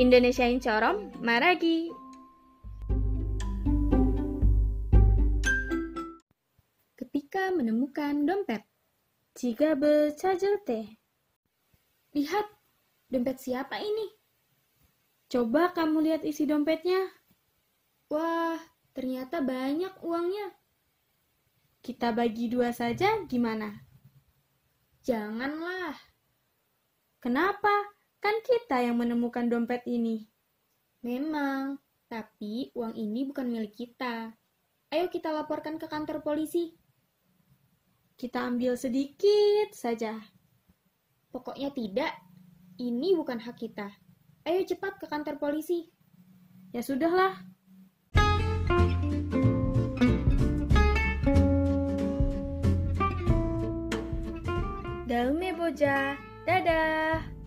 Indonesiain Corom, Maragi. Ketika menemukan dompet, jika teh. Lihat, dompet siapa ini? Coba kamu lihat isi dompetnya. Wah, ternyata banyak uangnya. Kita bagi dua saja gimana? Janganlah. Kenapa? Kan kita yang menemukan dompet ini. Memang, tapi uang ini bukan milik kita. Ayo kita laporkan ke kantor polisi. Kita ambil sedikit saja. Pokoknya tidak, ini bukan hak kita. Ayo cepat ke kantor polisi. Ya sudahlah. Dalme boja, dadah.